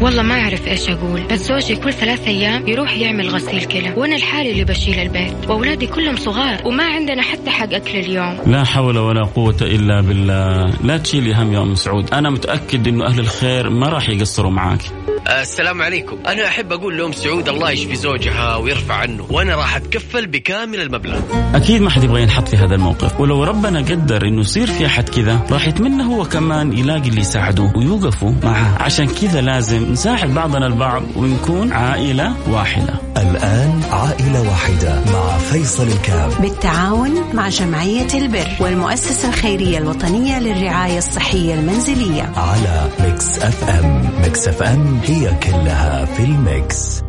والله ما أعرف إيش أقول بس زوجي كل ثلاث أيام يروح يعمل غسيل كلى وأنا الحالي اللي بشيل البيت وأولادي كلهم صغار وما عندنا حتى حق أكل اليوم. لا حول ولا قوة إلا بالله. لا تشيلي هم يا أم سعود. أنا متأكد أنه أهل الخير ما راح يقصروا معاك. السلام عليكم. أنا أحب أقول لأم سعود الله يشفي زوجها ويرفع عنه وأنا راح أتكفل بكامل المبلغ. أكيد ما حد يبغى ينحط في هذا الموقف. ولو ربنا قدر أنه يصير في أحد كذا راح يتمنى هو كمان يلاقي اللي يساعده ويوقفوا معه. عشان كذا لازم نساعد بعضنا البعض ونكون عائلة واحدة. الآن عائلة واحدة مع فيصل الكام بالتعاون مع جمعية البر والمؤسسة الخيرية الوطنية للرعاية الصحية المنزلية. على Mix FM. Mix FM هي كلها في ال mix.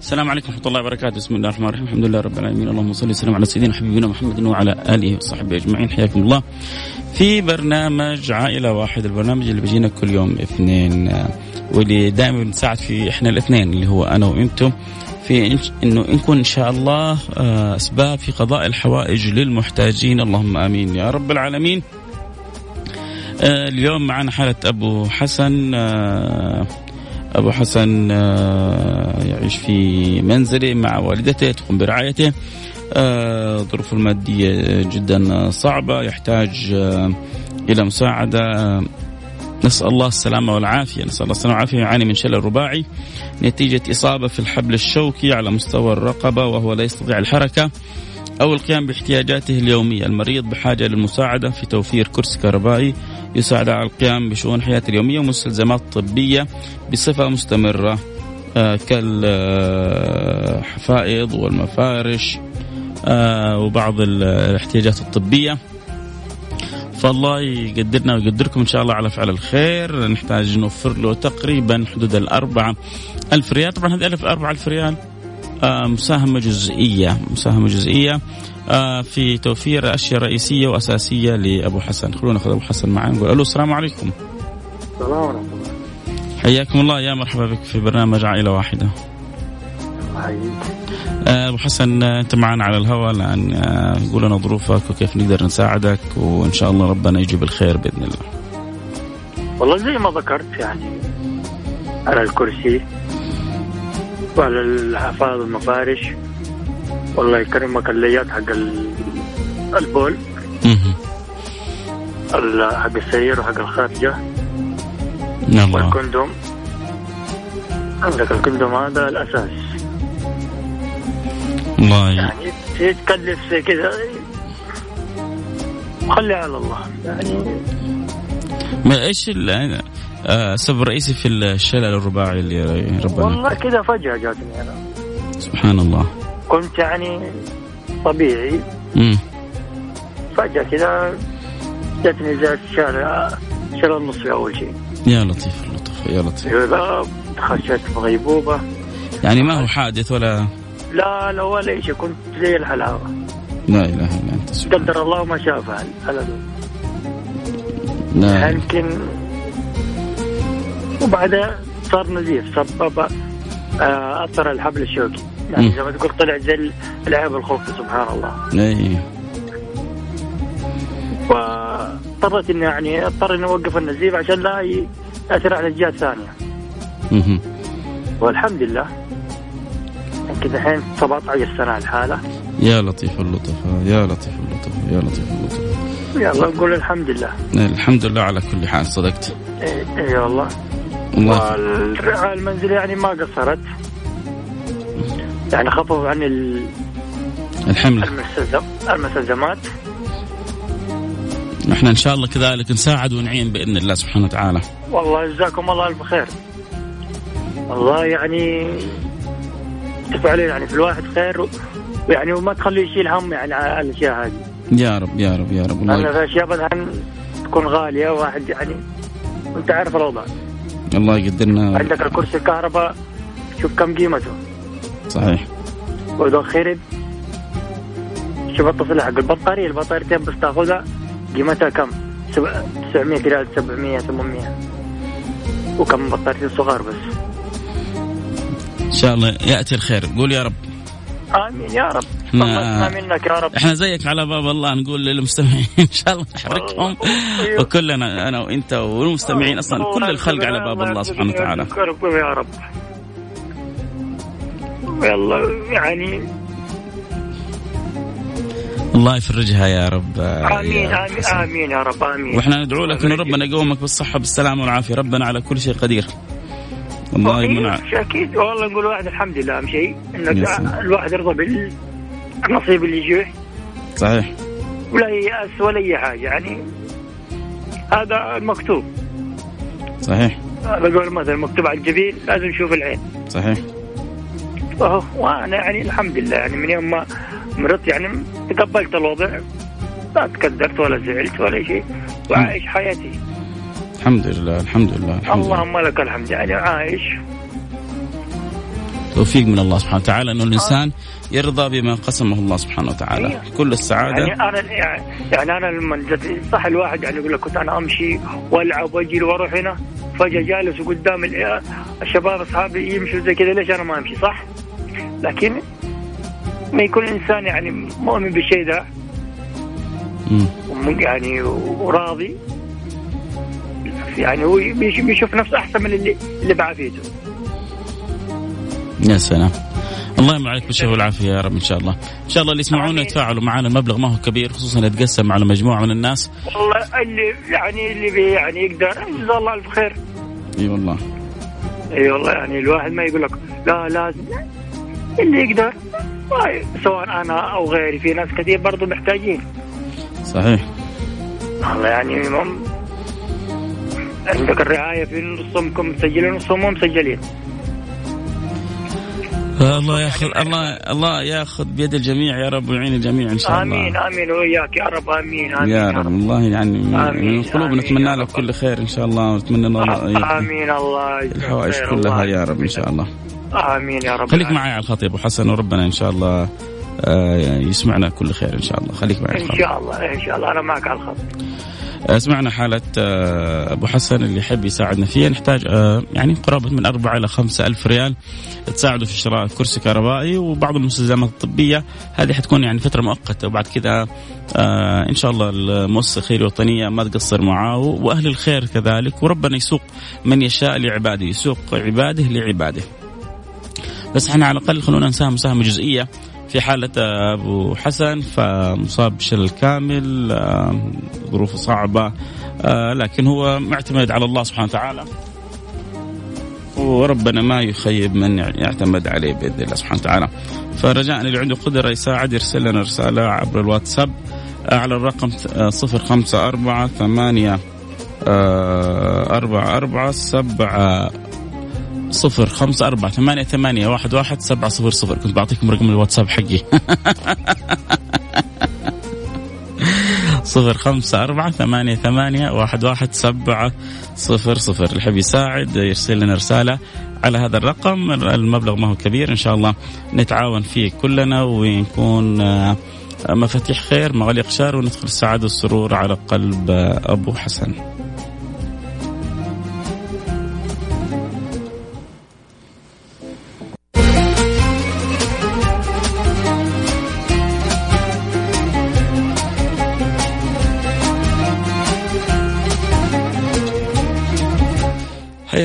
السلام عليكم ورحمة الله وبركاته، بسم الله الرحمن الرحيم، الحمد لله رب العالمين، اللهم صل وسلم على سيدنا حبيبنا محمد وعلى آله وصحبه أجمعين، حياكم الله. في برنامج عائلة واحد، البرنامج اللي بيجينا كل يوم اثنين واللي دائما بنساعد فيه إحنا الاثنين اللي هو أنا وأنتم في إنه نكون إن شاء الله أسباب في قضاء الحوائج للمحتاجين. اللهم آمين يا رب العالمين. اليوم معنا حالة أبو حسن أبو حسن يعيش في منزله مع والدته تقوم برعايته. ظروفه المادية جدا صعبة يحتاج إلى مساعدة. نسأل الله السلامة والعافية. نسأل الله السلامة والعافية. يعاني من شلل رباعي. نتيجة إصابة في الحبل الشوكي على مستوى الرقبة وهو لا يستطيع الحركة أو القيام باحتياجاته اليومية. المريض بحاجة للمساعدة في توفير كرسي كهربائي يساعد على القيام بشؤون حياته اليومية ومستلزمات طبية بصفة مستمرة. كالحفائض والمفارش. وبعض الاحتياجات الطبية. فالله يقدرنا ويقدركم إن شاء الله على فعل الخير. نحتاج نوفر له تقريبا حدود الأربعة ألف ريال. طبعا هذه ألف أربعة ألف ريال مساهمة جزئية مساهمة جزئية في توفير أشياء رئيسية وأساسية لأبو حسن. خلونا ناخذ أبو حسن معنا نقول ألو السلام عليكم. السلام ورحمة الله. حياكم الله. يا مرحبا بك في برنامج عائلة واحدة. أبو حسن أنت معنا على الهواء الآن. قول لنا ظروفك وكيف نقدر نساعدك وإن شاء الله ربنا يجيب الخير بإذن الله. والله زي ما ذكرت يعني على الكرسي وعلى الحفاظ والمفارش والله يكرمك الليات حق البول حق السرير وحق الخارجة. الله. والكندوم. عندك الكندوم هذا الأساس. الله. يعني تكلف زي كذا. خلي على الله. يعني ما إيش السبب الرئيسي في الشلل الرباعي اللي ربنا. والله كذا فجأة جاتني أنا. سبحان الله. كنت يعني طبيعي. امم فجأة كذا جاتني زي الشارع شلل النصفي أول شيء. يا لطيف اللطف يا لطيف. خشيت في غيبوبة. يعني ما هو حادث ولا لا لا ولا شيء كنت زي الحلاوة. لا إله إلا أنت قدر الله ما شاء فعل. على لا. يمكن وبعدها صار نزيف. سبب آه، اثر الحبل الشوكي. يعني. زي ما تقول طلع زي العيب الخوف سبحان الله. اي واضطريت اني يعني أضطر اني اوقف النزيف عشان لا ياثر على الجهة الثانية. والحمد لله. يمكن الحين 17 سنة الحالة. يا لطيف اللطف يا لطيف اللطف يا لطيف اللطف. يلا نقول الحمد لله. الحمد لله على كل حال صدقت. اي إي والله. الله والرعايه المنزليه يعني ما قصرت. يعني خففوا عن ال- المستلزم- المستلزمات. نحن إن شاء الله كذلك نساعد ونعين بإذن الله سبحانه وتعالى. والله جزاكم الله الف خير. والله يعني تفعلوا يعني في الواحد خير ويعني وما تخليه يشيل هم يعني على الأشياء هذه. يا رب يا رب يا رب. الله في أشياء مثلا تكون غالية واحد يعني. أنت عارف الاوضاع الله يقدرنا. عندك الكرسي الكهرباء شوف كم قيمته. صحيح. وإذا خرب شوف التصليح حق البطارية البطاريتين بس تأخذها قيمتها كم؟ سبع- 900 ريال 700 800 وكم بطاريتين صغار بس. إن شاء الله يأتي الخير. قول يا رب. آمين يا رب. نعم. يسمع منك يا رب. إحنا زيك على باب الله نقول للمستمعين. إن شاء الله نحركهم أيوه. وكلنا أنا وإنت والمستمعين أصلا. كل الخلق على باب الله سبحانه وتعالى. يا رب. والله يعني الله يفرجها يا رب. آمين يا امين. آمين يا رب آمين. وإحنا ندعو لك ان ربنا يقومك بالصحة بالسلامة والعافية. ربنا على كل شيء قدير. الله يمنع. أكيد والله نقول واحد الحمد لله أهم شيء انك. الواحد يرضى بالنصيب اللي يجيه صحيح. ولا ييأس ولا أي حاجة يعني هذا المكتوب. صحيح. هذا قول مثلا مكتوب على الجبين لازم نشوف العين. صحيح. أهو، وأنا يعني الحمد لله يعني من يوم ما مرضت يعني تقبلت الوضع لا تكدرت ولا زعلت ولا شيء وعايش حياتي. الحمد لله الحمد لله الحمد لله. اللهم لك الحمد يعني عايش. توفيق من الله سبحانه وتعالى انه الإنسان يرضى بما قسمه الله سبحانه وتعالى. أيوه. كل السعادة. يعني أنا يعني, يعني أنا لما صح الواحد يعني يقول لك كنت أنا أمشي وألعب وأجري وأروح هنا فجأة جالس قدام ال- الشباب أصحابي يمشوا زي كذا ليش أنا ما أمشي؟ صح؟ لكن ما يكون الإنسان يعني مؤمن بالشيء ده. وم- يعني وراضي. يعني هو بيش- بيشوف نفسه أحسن من اللي اللي بعافيته يا سلام. الله يمنع عليك بالشفاء والعافية يا رب إن شاء الله. إن شاء الله اللي يسمعونا. يتفاعلوا معنا المبلغ ما هو كبير خصوصا يتقسم على مجموعة من الناس. والله اللي يعني اللي بي يعني يقدر جزاه الله الف خير إي والله. إي والله يعني الواحد ما يقول لك لا لازم اللي يقدر. طيب، سواء أنا أو غيري في ناس كثير برضو محتاجين. صحيح. والله يعني عندك الرعاية في نصهم مسجلين نصهم مو مسجلين. الله ياخذ الله الله ياخذ بيد الجميع يا رب ويعين الجميع إن شاء الله. آمين آمين وياك يا رب آمين آمين. يا رب والله يعني من القلوب نتمنى لك. كل خير إن شاء الله ونتمنى الله آمين الله الحوائج كلها الله يا رب إن شاء الله. آمين يا رب. خليك معي على الخط يا ابو حسن وربنا إن شاء الله يسمعنا كل خير إن شاء الله. خليك معي إن شاء الله إن شاء الله. أنا معك على الخط. آه، سمعنا حالة آه، أبو حسن اللي يحب يساعدنا فيها. نحتاج آه، يعني قرابة من أربعة إلى خمسة ألف ريال تساعده في شراء كرسي كهربائي وبعض المستلزمات الطبية. هذه حتكون يعني فترة مؤقتة وبعد كذا آه، إن شاء الله المؤسسة الخيرية الوطنية ما تقصر معاه وأهل الخير كذلك. وربنا يسوق من يشاء لعباده يسوق عباده لعباده. بس إحنا على الأقل خلونا نساهم مساهمة جزئية. في حالة أبو حسن فمصاب بشلل كامل آه، ظروفه صعبة آه، لكن هو معتمد على الله سبحانه وتعالى وربنا ما يخيب من يعتمد عليه بإذن الله سبحانه وتعالى. فرجاء اللي عنده قدرة يساعد يرسل لنا رسالة عبر الواتساب على الرقم 054 8 أربعة أربعة سبعة صفر خمسة أربعة ثمانية ثمانية واحد واحد سبعة صفر صفر. كنت بعطيكم رقم الواتساب حقي. صفر خمسة أربعة ثمانية ثمانية واحد واحد سبعة صفر صفر. اللي يحب يساعد يرسل لنا رسالة على هذا الرقم المبلغ ما هو كبير إن شاء الله نتعاون فيه كلنا ونكون آه، مفاتيح خير مغاليق شر وندخل السعادة والسرور على قلب آه، أبو حسن.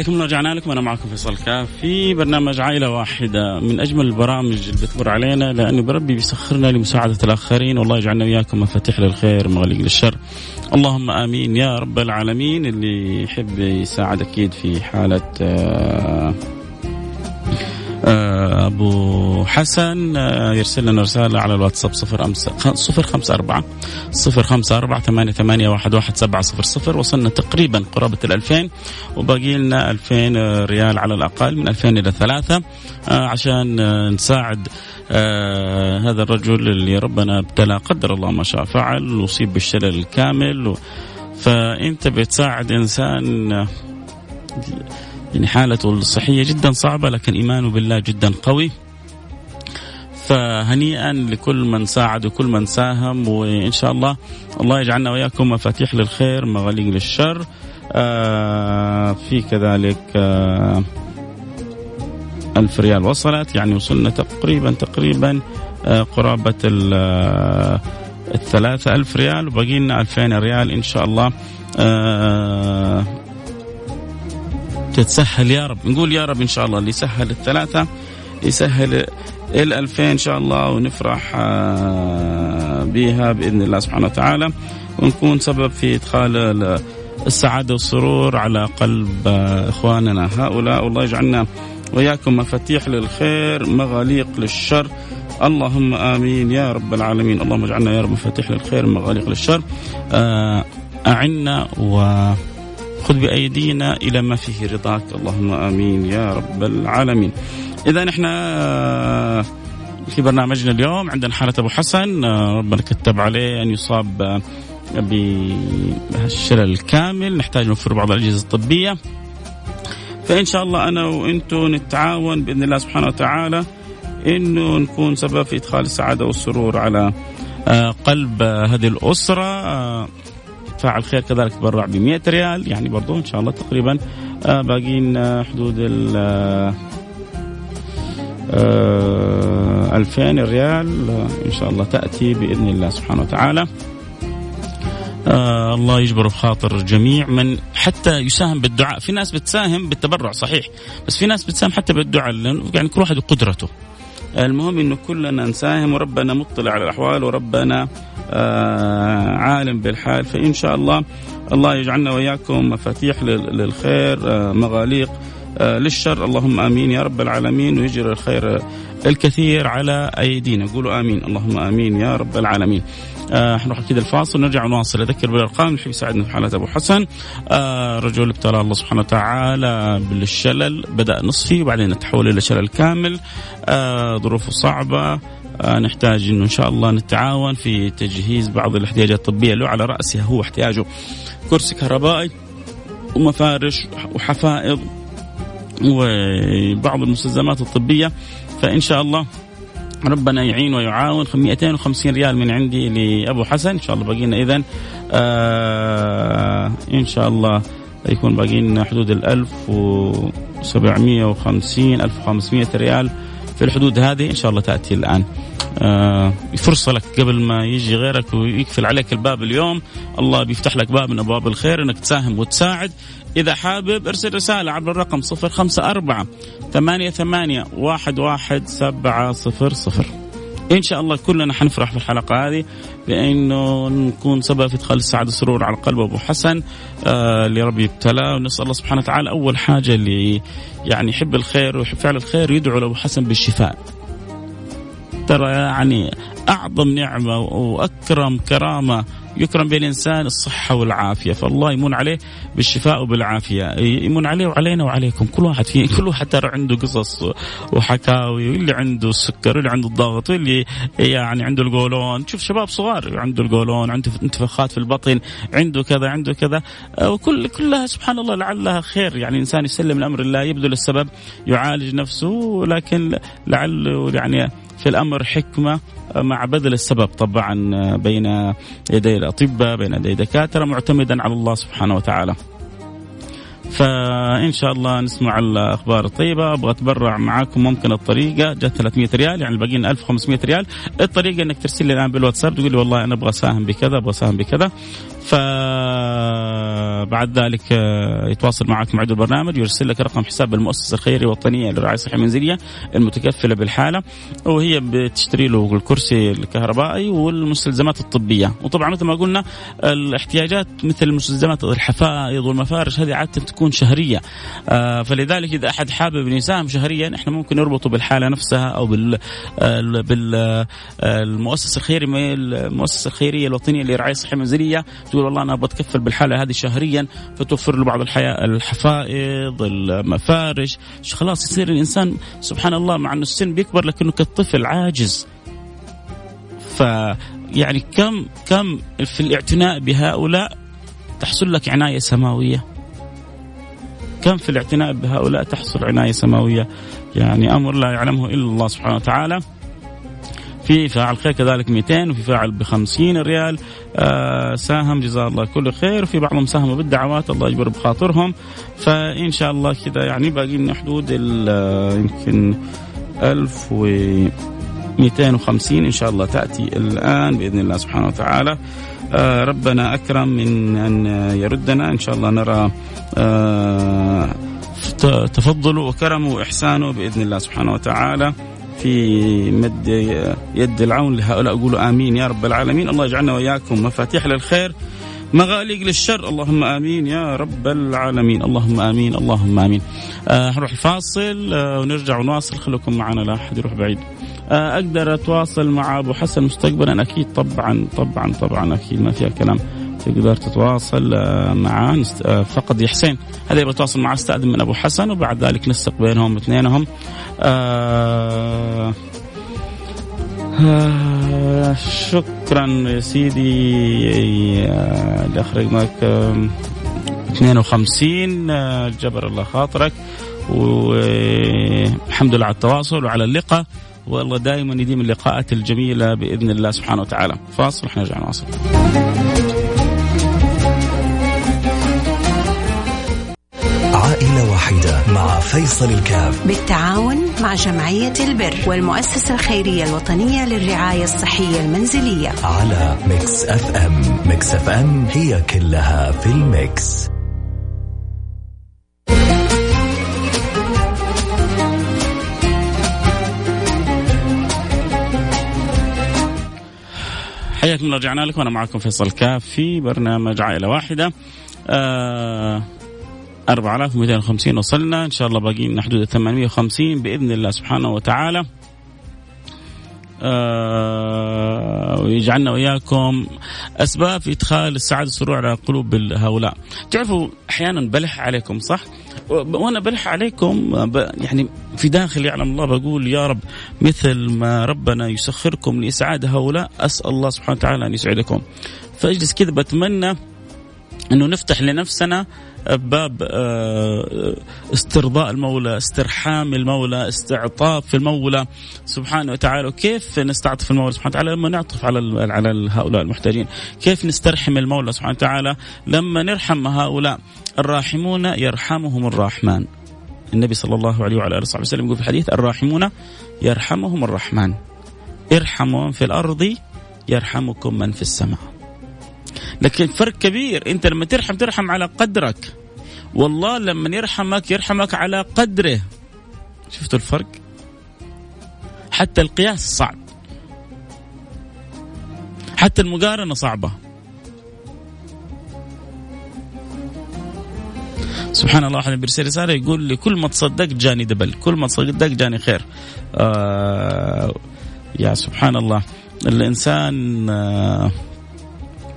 الله رجعنا لكم. أنا معكم فيصل كاف في برنامج عائلة واحدة. من أجمل البرامج اللي بتمر علينا لأنه بربي بيسخرنا لمساعدة الآخرين والله يجعلنا وياكم مفاتيح للخير مغاليق للشر. اللهم آمين. يا رب العالمين. اللي يحب يساعد أكيد في حالة آه أبو حسن آه، يرسل لنا رسالة على الواتساب صفر أمس- صفر خمسة أربعة صفر خمسة أربعة ثمانية ثمانية واحد واحد سبعة صفر صفر وصلنا تقريبا قرابة الألفين وباقي لنا ألفين ريال على الأقل من ألفين إلى ثلاثة آه، عشان نساعد هذا الرجل اللي ربنا ابتلى قدر الله ما شاء فعل وأصيب بالشلل الكامل. فأنت بتساعد إنسان يعني حالته الصحية جدا صعبة لكن إيمانه بالله جدا قوي. فهنيئا لكل من ساعد وكل من ساهم وإن شاء الله الله يجعلنا وإياكم مفاتيح للخير مغاليق للشر. آه في كذلك آه ألف ريال وصلت يعني وصلنا تقريبا تقريبا آه قرابة الثلاثة. ألف ريال وبقي لنا ألفين ريال إن شاء الله. آه تتسهل يا رب. نقول يا رب إن شاء الله اللي يسهل الثلاثة يسهل ال 2000 إن شاء الله ونفرح آه، بها بإذن الله سبحانه وتعالى. ونكون سبب في إدخال السعادة والسرور على قلب آه، إخواننا. هؤلاء والله يجعلنا وياكم مفاتيح للخير مغاليق للشر. اللهم آمين يا رب العالمين. اللهم اجعلنا يا رب مفاتيح للخير مغاليق للشر. آه، أعنا وخذ بأيدينا إلى ما فيه رضاك. اللهم آمين يا رب العالمين. إذا إحنا آه، في برنامجنا اليوم عندنا حالة أبو حسن آه، ربنا كتب عليه أن يصاب آه، بالشلل الكامل. نحتاج نوفر بعض الأجهزة الطبية. فإن شاء الله أنا وأنتم نتعاون بإذن الله سبحانه وتعالى إنه نكون سبب في إدخال السعادة والسرور على قلب هذه الأسرة. فاعل خير كذلك تبرع ب 100 ريال. يعني برضو إن شاء الله تقريبا باقيين حدود ال 2000 آه، ريال آه، إن شاء الله تأتي بإذن الله سبحانه وتعالى. آه الله يجبر بخاطر الجميع من حتى يساهم بالدعاء. في ناس بتساهم بالتبرع صحيح بس في ناس بتساهم حتى بالدعاء يعني كل واحد بقدرته المهم إنه كلنا نساهم وربنا مطلع على الأحوال وربنا آه عالم بالحال. فإن شاء الله الله يجعلنا وإياكم مفاتيح للخير آه مغاليق. للشر. اللهم آمين يا رب العالمين. ويجري الخير الكثير على أيدينا. قولوا آمين. اللهم آمين يا رب العالمين. آه حنروح أكيد الفاصل. نرجع نواصل أذكر بالأرقام. اللي يساعدنا في حاله أبو حسن. آه رجل ابتلى الله سبحانه وتعالى بالشلل. بدأ نصفي وبعدين تحول إلى شلل كامل. آه ظروفه صعبة. آه نحتاج إنه إن شاء الله نتعاون في تجهيز بعض الاحتياجات الطبية له على رأسها. هو احتياجه. كرسي كهربائي. ومفارش وحفائض. وبعض المستلزمات الطبية فإن شاء الله ربنا يعين ويعاون. 250 ريال من عندي لأبو حسن إن شاء الله باقينا اذا آه إن شاء الله يكون باقينا حدود ال 1750 1500 ريال. في الحدود هذه إن شاء الله تأتي الآن. آه فرصة لك قبل ما يجي غيرك ويقفل عليك الباب اليوم. الله بيفتح لك باب من أبواب الخير أنك تساهم وتساعد. إذا حابب أرسل رسالة عبر الرقم صفر خمسة أربعة ثمانية ثمانية واحد واحد سبعة صفر صفر. إن شاء الله كلنا حنفرح في الحلقة هذه بأنه نكون سبب في إدخال السعاده والسرور على قلب ابو حسن. آه اللي ربي ابتلاه ونسأل الله سبحانه وتعالى أول حاجة اللي يعني يحب الخير ويحب فعل الخير يدعو لأبو حسن بالشفاء. ترى يعني أعظم نعمة وأكرم كرامة يكرم بين الإنسان الصحة والعافية. فالله يمن عليه بالشفاء وبالعافية. يمن عليه وعلينا وعليكم. كل واحد في كل واحد ترى عنده قصص وحكاوي واللي عنده السكر واللي عنده الضغط واللي يعني عنده القولون. تشوف شباب صغار عنده القولون عنده انتفاخات في البطن عنده كذا عنده كذا. وكل كلها سبحان الله لعلها خير. يعني انسان يسلم الأمر الله يبذل السبب يعالج نفسه لكن لعله يعني في الأمر حكمة مع بذل السبب طبعا بين يدي الأطباء بين يدي دكاتره معتمدا على الله سبحانه وتعالى. فإن شاء الله نسمع الأخبار الطيبة. أبغى أتبرع معاكم ممكن الطريقة. جت 300 ريال يعني الباقيين 1500 ريال. الطريقة إنك ترسل لي الآن بالواتساب تقول لي والله أنا أبغى أساهم بكذا أبغى أساهم بكذا. فبعد ذلك آه، يتواصل معك معد البرنامج ويرسل لك رقم حساب المؤسسة الخيرية الوطنيه للرعايه الصحيه المنزليه المتكفلة بالحالة. وهي بتشتري له الكرسي الكهربائي والمستلزمات الطبية. وطبعا مثل ما قلنا الاحتياجات مثل المستلزمات الحفائض والمفارش هذه عادة تكون شهرية. آه، فلذلك إذا أحد حابب يساهم شهريا إحنا ممكن نربطه بالحالة نفسها أو بال بالمؤسسه الخيريه المؤسسة الخيرية الوطنية للرعايه الصحيه المنزليه تقول والله أنا بتكفل بالحالة هذه شهريا فتوفر له بعض الحياة الحفائض المفارش. خلاص يصير الإنسان سبحان الله مع إنه السن بيكبر لكنه كالطفل عاجز. ف يعني كم كم في الاعتناء بهؤلاء تحصل لك عناية سماوية؟ كم في الاعتناء بهؤلاء تحصل عناية سماوية؟ يعني أمر لا يعلمه إلا الله سبحانه وتعالى. في فاعل خير كذلك 200 وفي فاعل ب 50 ريال. آه ساهم جزاه الله كل خير. وفي بعضهم ساهموا بالدعوات الله يجبر بخاطرهم. فإن شاء الله كذا يعني باقي لنا حدود آه، يمكن 1000 و 250 إن شاء الله تأتي الآن بإذن الله سبحانه وتعالى. ربنا أكرم من أن يردنا. إن شاء الله نرى آه تفضله وكرمه وإحسانه بإذن الله سبحانه وتعالى في مد يد العون لهؤلاء. اقولوا آمين يا رب العالمين. الله يجعلنا وإياكم مفاتيح للخير. مغاليق للشر. اللهم آمين يا رب العالمين. اللهم آمين اللهم آمين. آه نروح الفاصل آه ونرجع ونواصل. خليكم معنا لا أحد يروح بعيد. آه أقدر أتواصل مع أبو حسن مستقبلا؟ أكيد طبعا طبعا طبعا. أكيد ما فيها كلام تقدر تتواصل آه، معاه آه، فقد يا حسين هذا يبغى يتواصل معاه استاذن من أبو حسن وبعد ذلك نسق بينهم اثنينهم. آه آه شكرا يا سيدي. آه الاخ رقمك آه 52 آه جبر الله خاطرك. والحمد لله على التواصل وعلى اللقاء. والله دائما يديم اللقاءات الجميلة بإذن الله سبحانه وتعالى. فاصل ونرجع نواصل. عائلة واحدة مع فيصل الكاف. بالتعاون مع جمعية البر والمؤسسة الخيرية الوطنية للرعاية الصحية المنزلية. على Mix FM. Mix FM هي كلها في ال mix. حياكم الله رجعنا لكم. وأنا معكم فيصل كاف في برنامج عائلة واحدة. آه 4250 وصلنا إن شاء الله باقي لنا حدود 850 بإذن الله سبحانه وتعالى آه ويجعلنا وإياكم أسباب في إدخال السعادة والسرور على قلوب هؤلاء. تعرفوا أحيانا بلح عليكم صح؟ وأنا بلح عليكم يعني في داخل يعلم الله بقول يا رب مثل ما ربنا يسخركم لإسعاد هؤلاء أسأل الله سبحانه وتعالى أن يسعدكم. فأجلس كذا بتمنى أنه نفتح لنفسنا باب آه، استرضاء المولى استرحام المولى استعطاف المولى. سبحانه وتعالى وكيف نستعطف المولى سبحانه وتعالى؟ لما نعطف على على هؤلاء المحتاجين. كيف نسترحم المولى سبحانه وتعالى؟ لما نرحم هؤلاء الراحمون يرحمهم الرحمن. النبي صلى الله عليه وعلى آله وصحبه وسلم يقول في الحديث الراحمون يرحمهم الرحمن. ارحموا من في الأرض يرحمكم من في السماء. لكن فرق كبير. انت لما ترحم ترحم على قدرك. والله لما يرحمك يرحمك على قدره. شفتوا الفرق؟ حتى القياس صعب. حتى المقارنة صعبة. سبحان الله واحد بيرسل رسالة يقول لي كل ما تصدقت جاني دبل كل ما تصدقت جاني خير. آه يا سبحان الله. الإنسان آه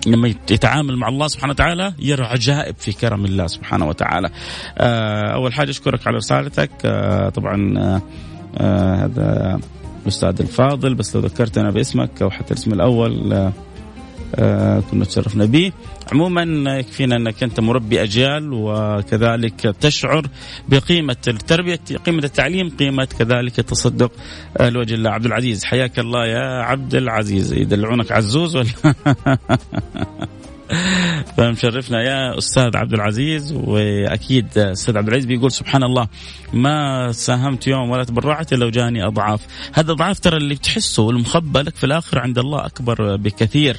لما يتعامل مع الله سبحانه وتعالى يرى عجائب في كرم الله سبحانه وتعالى. آه، أول حاجة أشكرك على رسالتك آه، طبعا آه، هذا الاستاذ الفاضل بس لو ذكرتنا باسمك أو حتى الاسم الأول كنا تشرفنا به. عموما يكفينا أنك أنت مربي أجيال وكذلك تشعر بقيمة التربية قيمة التعليم قيمة كذلك التصدق لوجه الله. عبد العزيز حياك الله يا عبد العزيز. يدلعونك عزوز ولا؟ فمشرفنا يا أستاذ عبد العزيز وأكيد أستاذ عبد العزيز بيقول سبحان الله ما ساهمت يوم ولا تبرعت إلا وجاني أضعاف. هذا اضعاف ترى اللي بتحسه والمخبى لك في الآخر عند الله أكبر بكثير.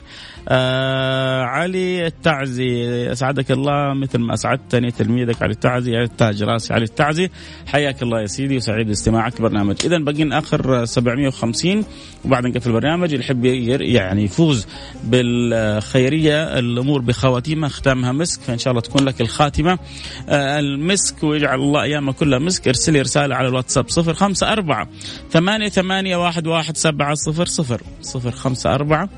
آه علي التعزي. أسعدك الله مثل ما أسعدتني تلميذك علي التعزي علي التاج راسي علي التعزي. حياك الله يا سيدي وسعيد باستماعك برنامج. اذا باقي آخر 750 وبعد نقفل البرنامج. اللي يحب يعني يفوز بالخيرية الأمور بخواتيمها ختامها مسك. فإن شاء الله تكون لك الخاتمة. آه المسك ويجعل الله ايامها كلها مسك. ارسلي رسالة على الواتساب 054 8 8 1 1 7 0 0 054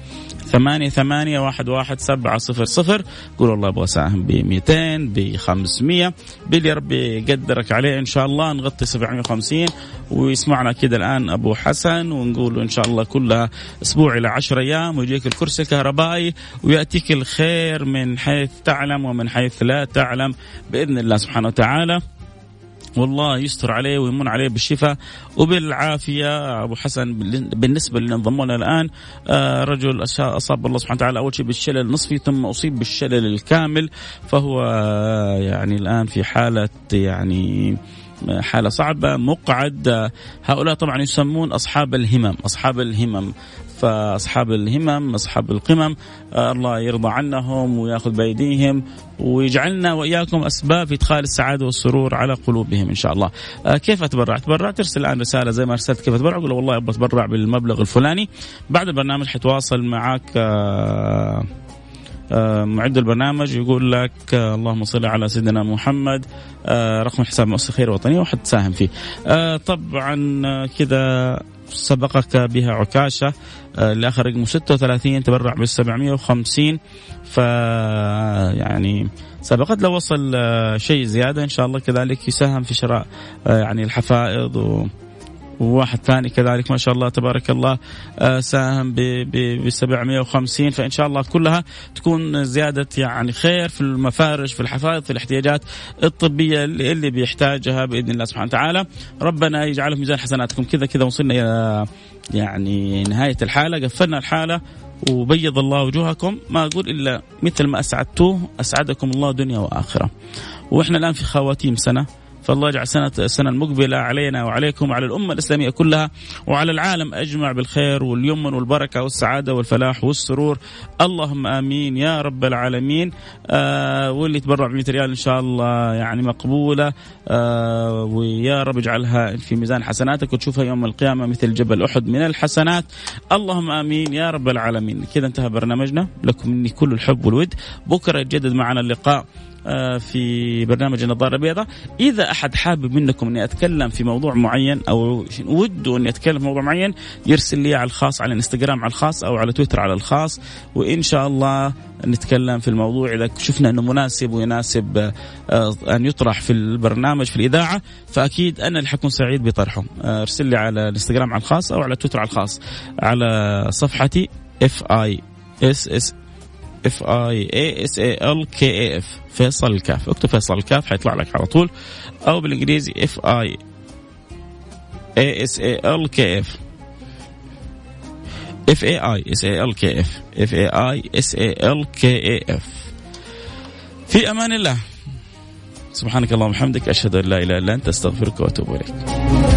ثمانية ثمانية واحد واحد سبعة صفر صفر. قول والله أبغى أساهم ب 200 ب 500 باللي ربي يقدرك عليه. إن شاء الله نغطي 750 ويسمعنا كده الآن أبو حسن ونقول إن شاء الله كلها أسبوع إلى 10 أيام. ويجيك الكرسي الكهربائي ويأتيك الخير من حيث تعلم ومن حيث لا تعلم. بإذن الله سبحانه وتعالى. والله يستر عليه ويمن عليه بالشفاء وبالعافية. أبو حسن بالنسبة اللي انضموا لنا الآن آه، رجل أصاب الله سبحانه وتعالى أول شيء بالشلل النصفي ثم أصيب بالشلل الكامل فهو آه، يعني الآن في حالة يعني حالة صعبة مقعد هؤلاء طبعا يسمون أصحاب الهمم أصحاب الهمم فأصحاب الهمم أصحاب القمم آه الله يرضى عنهم ويأخذ بأيديهم ويجعلنا وإياكم أسباب إدخال السعادة والسرور على قلوبهم إن شاء الله. آه كيف أتبرع؟ اتبرع ترسل الآن رسالة زي ما أرسلت كيف أتبرع؟ قول والله أبغى أتبرع بالمبلغ الفلاني. بعد البرنامج حتواصل معك آه، معد البرنامج يقول لك آه، اللهم صل على سيدنا محمد آه، رقم حساب مؤسسة خير وطنيه وحتساهم فيه. طبعا كذا سبقك بها عكاشة اللي اخر رقمه 36 تبرع بال 750 ف يعني سبقت لو وصل شيء زيادة إن شاء الله كذلك يساهم في شراء يعني الحفائض و وواحد ثاني كذلك ما شاء الله تبارك الله آه، ساهم ب 750 فإن شاء الله كلها تكون زيادة يعني خير في المفارش في الحفائظ في الاحتياجات الطبية اللي بيحتاجها بإذن الله سبحانه وتعالى. ربنا يجعله في ميزان حسناتكم. كذا كذا وصلنا إلى يعني نهاية الحالة قفلنا الحالة وبيض الله وجوهكم. ما أقول إلا مثل ما أسعدتوه أسعدكم الله دنيا وآخرة. وإحنا الآن في خواتيم سنة. فالله يجعل سنة السنة المقبلة علينا وعليكم وعلى الأمة الإسلامية كلها وعلى العالم أجمع بالخير واليمن والبركة والسعادة والفلاح والسرور. اللهم آمين يا رب العالمين. آه واللي تبرع ب 100 ريال إن شاء الله يعني مقبولة. آه ويا رب اجعلها في ميزان حسناتك وتشوفها يوم القيامة مثل جبل أحد من الحسنات. اللهم آمين يا رب العالمين. كذا انتهى برنامجنا. لكم مني كل الحب والود. بكرة يتجدد معنا اللقاء. في برنامج النظارة البيضاء. إذا أحد حابب منكم أني أتكلم في موضوع معين أو وده أني أتكلم في موضوع معين يرسل لي على الخاص على الانستغرام على الخاص أو على تويتر على الخاص وإن شاء الله نتكلم في الموضوع. إذا شفنا أنه مناسب ويناسب آه، أن يطرح في البرنامج في الإذاعة فأكيد أنا اللي حكون سعيد بطرحه آه، ارسل لي على الانستغرام على الخاص أو على تويتر على الخاص. على صفحتي F A S S F A I S A L K A F فيصل الكاف. اكتب فيصل الكاف حيطلع لك على طول. أو بالإنجليزي F A I S A L K F F A I S A L K F F A I S A L K A F في أمان الله. سبحانك اللهم وبحمدك أشهد أن لا إله إلا أنت أستغفرك وأتوب إليك.